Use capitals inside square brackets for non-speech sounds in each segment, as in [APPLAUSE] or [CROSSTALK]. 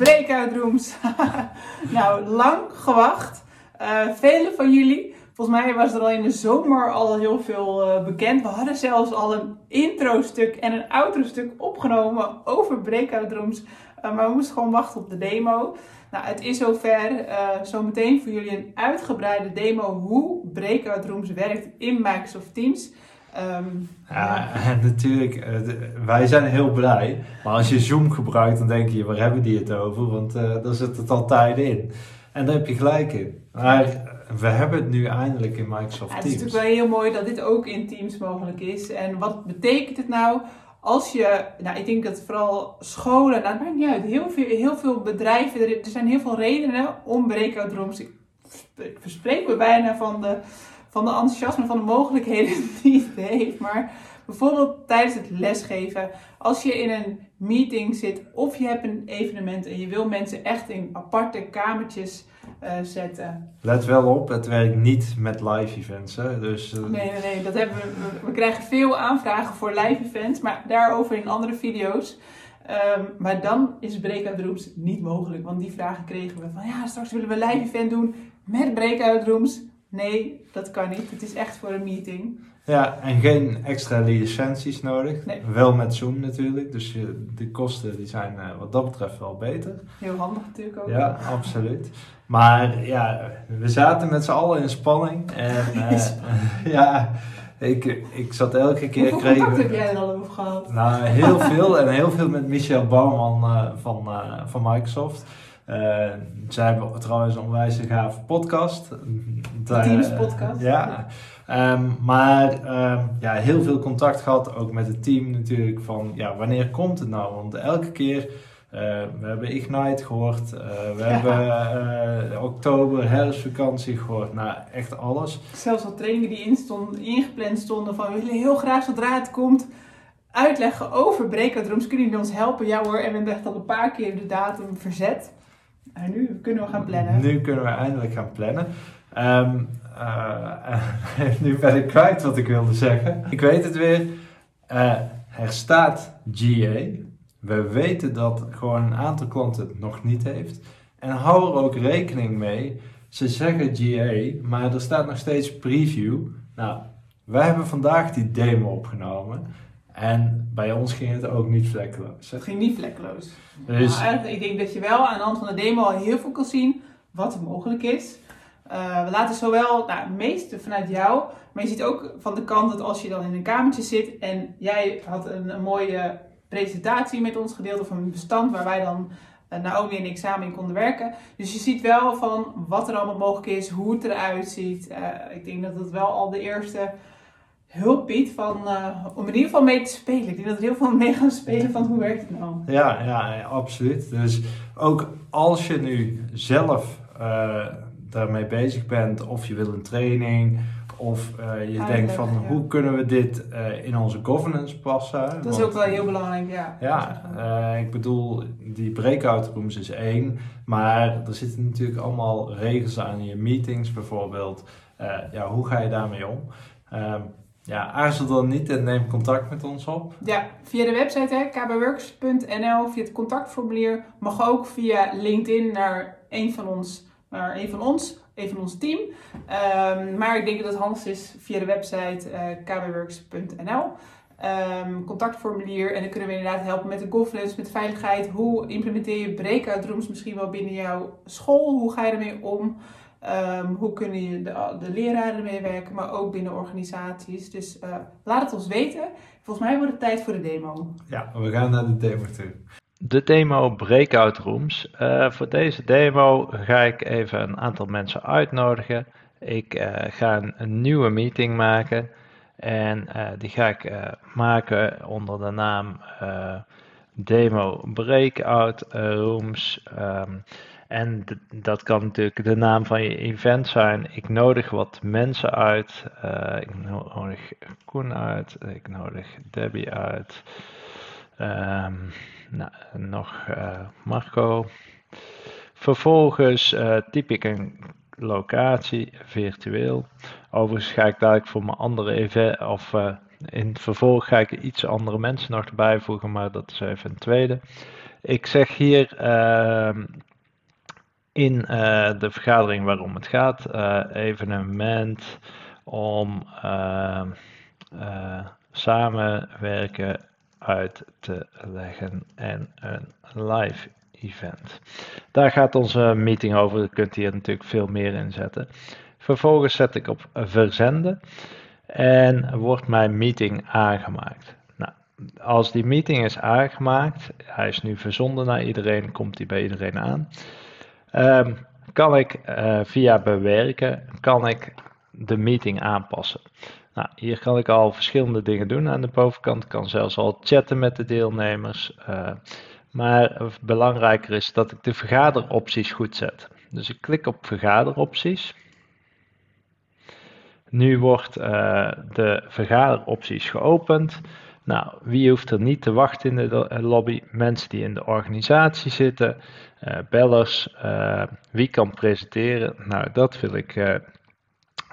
Breakout rooms. [LAUGHS] nou, lang gewacht. Uh, velen van jullie, volgens mij was er al in de zomer al heel veel uh, bekend. We hadden zelfs al een intro-stuk en een outro-stuk opgenomen over breakout rooms. Uh, maar we moesten gewoon wachten op de demo. Nou, het is zover. zometeen voor jullie een uitgebreide demo hoe breakout rooms werkt in Microsoft Teams. Um, ja, [LAUGHS] natuurlijk, wij zijn heel blij. Maar als je Zoom gebruikt, dan denk je, waar hebben die het over? Want uh, daar zit het altijd in. En daar heb je gelijk in. Maar we hebben het nu eindelijk in Microsoft ja, Teams. Het is natuurlijk wel heel mooi dat dit ook in Teams mogelijk is. En wat betekent het nou als je, nou ik denk dat vooral scholen, nou het maakt niet uit, heel veel, heel veel bedrijven, er, er zijn heel veel redenen om breakout rooms. Ik verspreek me bijna van de van de enthousiasme, van de mogelijkheden [LAUGHS] die het heeft. Maar bijvoorbeeld tijdens het lesgeven, als je in een meeting zit of je hebt een evenement en je wil mensen echt in aparte kamertjes uh, zetten. Let wel op, het werkt niet met live events. Hè? Dus, uh... Nee, nee, nee. Dat hebben we, we krijgen veel aanvragen voor live events, maar daarover in andere video's. Um, maar dan is breakout rooms niet mogelijk, want die vragen kregen we van ja, straks willen we een live event doen met breakout rooms. Nee, dat kan niet. Het is echt voor een meeting. Ja, en geen extra licenties nodig. Nee. Wel met Zoom natuurlijk. Dus de kosten die zijn uh, wat dat betreft wel beter. Heel handig natuurlijk ook. Ja, absoluut. Maar ja, we zaten met z'n allen in spanning. En [LAUGHS] uh, ja, ik, ik zat elke keer... Hoeveel contact heb jij er al over gehad? Nou, heel [LAUGHS] veel. en heel veel met Michel Bouwman uh, van, van Microsoft. Uh, zij hebben trouwens een onwijs gave podcast. De Teams podcast. ja. Um, maar um, ja, heel veel contact gehad, ook met het team natuurlijk, van ja, wanneer komt het nou? Want elke keer, uh, we hebben Ignite gehoord, uh, we ja. hebben uh, oktober, herfstvakantie gehoord, nou echt alles. Zelfs al trainingen die in stonden, ingepland stonden van we willen heel graag zodra het komt uitleggen over breakout rooms, kunnen jullie ons helpen? Ja hoor, en we hebben echt al een paar keer de datum verzet. En nu kunnen we gaan plannen. Nu kunnen we eindelijk gaan plannen. [LAUGHS] Um, uh, [LAUGHS] nu ben ik kwijt wat ik wilde zeggen. Ik weet het weer. Uh, er staat GA. We weten dat gewoon een aantal klanten het nog niet heeft. En hou er ook rekening mee. Ze zeggen GA, maar er staat nog steeds preview. Nou, wij hebben vandaag die demo opgenomen. En bij ons ging het ook niet vlekkeloos. Het ging niet vlekkeloos. Dus... Nou, ik denk dat je wel aan de hand van de demo al heel veel kan zien wat er mogelijk is. Uh, we laten zowel, nou, het meeste vanuit jou, maar je ziet ook van de kant dat als je dan in een kamertje zit en jij had een, een mooie presentatie met ons gedeeld of een bestand waar wij dan uh, Naomi en ik samen in konden werken. Dus je ziet wel van wat er allemaal mogelijk is, hoe het eruit ziet. Uh, ik denk dat het wel al de eerste hulp biedt van, uh, om in ieder geval mee te spelen. Ik denk dat er heel veel mee gaan spelen van hoe werkt het nou. Ja, ja, absoluut. Dus ook als je nu zelf uh, daarmee bezig bent, of je wil een training, of uh, je denkt van ja. hoe kunnen we dit in onze governance passen. Dat is Want, ook wel heel belangrijk, ja. Ja, ik bedoel, die breakout rooms is één, maar er zitten natuurlijk allemaal regels aan je meetings bijvoorbeeld. ja, hoe ga je daarmee om? Ehm, ja, aarzel dan niet en neem contact met ons op. Ja, via de website kbworks.nl, via het contactformulier. Mag ook via LinkedIn naar een van ons, naar een van ons, een van ons team. Um, maar ik denk dat het handigst is via de website uh, kbworks.nl. Um, contactformulier en dan kunnen we inderdaad helpen met de governance, met veiligheid. Hoe implementeer je breakout rooms misschien wel binnen jouw school? Hoe ga je ermee om? Um, hoe kunnen je de, de leraren meewerken, maar ook binnen organisaties. Dus uh, laat het ons weten. Volgens mij wordt het tijd voor de demo. Ja, we gaan naar de demo toe. De demo Breakout Rooms. Uh, voor deze demo ga ik even een aantal mensen uitnodigen. Ik uh, ga een, een, nieuwe meeting maken. En die ga ik maken onder de naam demo breakout rooms. Ehm, en dat kan natuurlijk de naam van je event zijn. Ik nodig wat mensen uit. Uh, ik nodig Koen uit. Ik nodig Debbie uit. Um, nou, nog uh, Marco. Vervolgens uh, typ ik een locatie virtueel. Overigens ga ik dadelijk voor mijn andere event of in het vervolg ga ik iets andere mensen nog erbij voegen, maar dat is even een tweede. Ik zeg hier ehm, in eh, de vergadering waarom het gaat, uh, evenement om uh, samenwerken uit te leggen en een live event. Daar gaat onze meeting over, je kunt hier natuurlijk veel meer in zetten. Vervolgens zet ik op verzenden en wordt mijn meeting aangemaakt. Nou, als die meeting is aangemaakt, hij is nu verzonden naar iedereen, komt hij bij iedereen aan. Um, kan ik uh, via bewerken, kan ik de meeting aanpassen. Nou, hier kan ik al verschillende dingen doen aan de bovenkant. Ik kan zelfs al chatten met de deelnemers. Uh, maar belangrijker is dat ik de vergaderopties goed zet. Dus ik klik op vergaderopties. Nu wordt uh, de vergaderopties geopend. Nou, wie hoeft er niet te wachten in de lobby? Mensen die in de organisatie zitten, uh, bellers, uh, wie kan presenteren? Nou, dat wil ik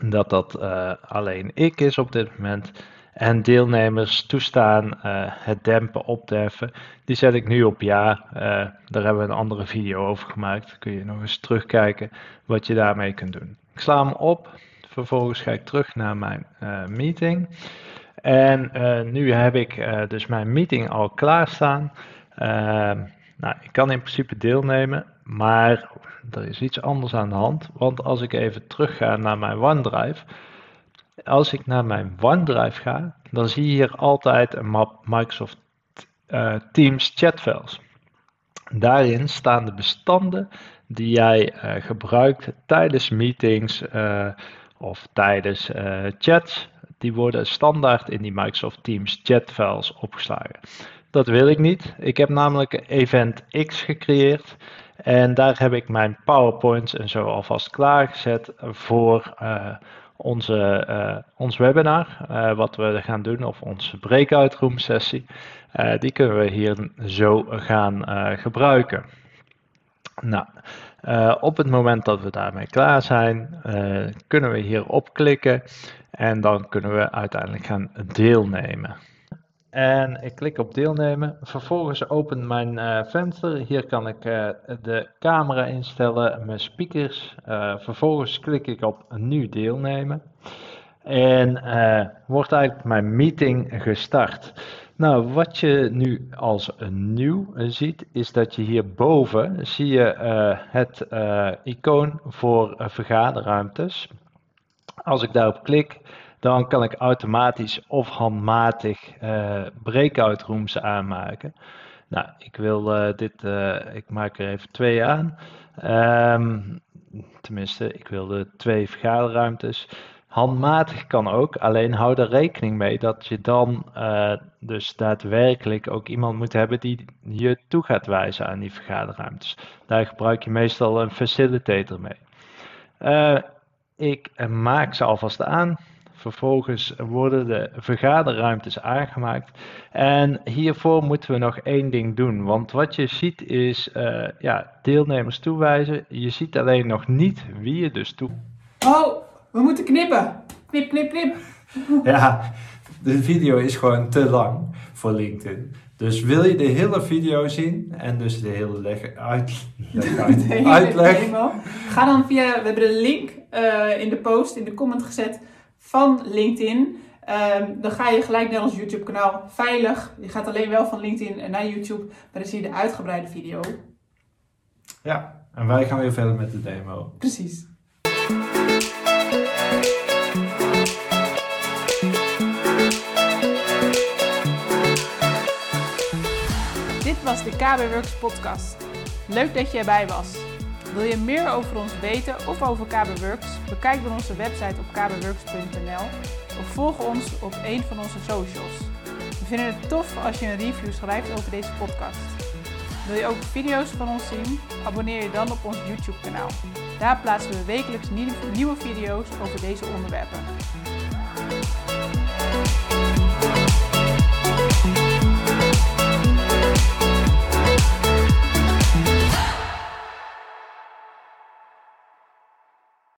dat dat alleen ik is op dit moment. En deelnemers toestaan het dempen, opdeffen. Die zet ik nu op ja. daar hebben we een andere video over gemaakt. kun je nog eens terugkijken wat je daarmee kunt doen. Ik sla hem op. Vervolgens ga ik terug naar mijn meeting. En nu heb ik dus mijn meeting al klaarstaan. Uh, nou, ik kan in principe deelnemen, maar er is iets anders aan de hand. Want als ik even terug ga naar mijn OneDrive, als ik naar mijn OneDrive ga, dan zie je hier altijd een map Microsoft uh, Teams chatfiles. Daarin staan de bestanden die jij gebruikt tijdens meetings of tijdens chats. Die worden standaard in die Microsoft Teams chatfiles opgeslagen. Dat wil ik niet. Ik heb namelijk Event X gecreëerd. En daar heb ik mijn PowerPoints en zo alvast klaargezet voor uh, onze, uh, ons webinar. Uh, wat we gaan doen, of onze breakout room sessie. die kunnen we hier zo gaan gebruiken. Nou, op het moment dat we daarmee klaar zijn, kunnen we hier op klikken. En dan kunnen we uiteindelijk gaan deelnemen. En ik klik op deelnemen. Vervolgens opent mijn uh, venster. Hier kan ik de camera instellen, mijn speakers. Vervolgens klik ik op nu deelnemen. En wordt eigenlijk mijn meeting gestart. Nou, wat je nu als nieuw ziet, is dat je hierboven zie je het icoon voor vergaderruimtes. Als ik daarop klik, dan kan ik automatisch of handmatig breakout rooms aanmaken. Nou, ik wil dit, ik maak er even twee aan. Um, tenminste, ik wil de twee vergaderruimtes. Handmatig kan ook, alleen hou er rekening mee dat je dan dus daadwerkelijk ook iemand moet hebben die je toe gaat wijzen aan die vergaderruimtes. Daar gebruik je meestal een facilitator mee. ik maak ze alvast aan. Vervolgens worden de vergaderruimtes aangemaakt. En hiervoor moeten we nog één ding doen. Want wat je ziet is uh, ja, deelnemers toewijzen. Je ziet alleen nog niet wie je dus toe. Oh, we moeten knippen. Knip, knip, knip. [LAUGHS] Ja, de video is gewoon te lang voor LinkedIn. Dus wil je de hele video zien en dus de hele leg, uit, [LAUGHS] leg, uit, uitleg. Ga dan via, we hebben de link uh, in de post, in de comment gezet van LinkedIn. Um, dan ga je gelijk naar ons YouTube kanaal veilig. Je gaat alleen wel van LinkedIn naar YouTube, maar dan zie je de uitgebreide video. Ja, en wij gaan weer verder met de demo. Precies. Dit was de KB Works podcast. Leuk dat je erbij was. Wil je meer over ons weten of over KBWorks? Bekijk dan onze website op kbworks.nl of volg ons op een van onze socials. We vinden het tof als je een review schrijft over deze podcast. Wil je ook video's van ons zien? Abonneer je dan op ons YouTube kanaal. Daar plaatsen we wekelijks nieuwe video's over deze onderwerpen.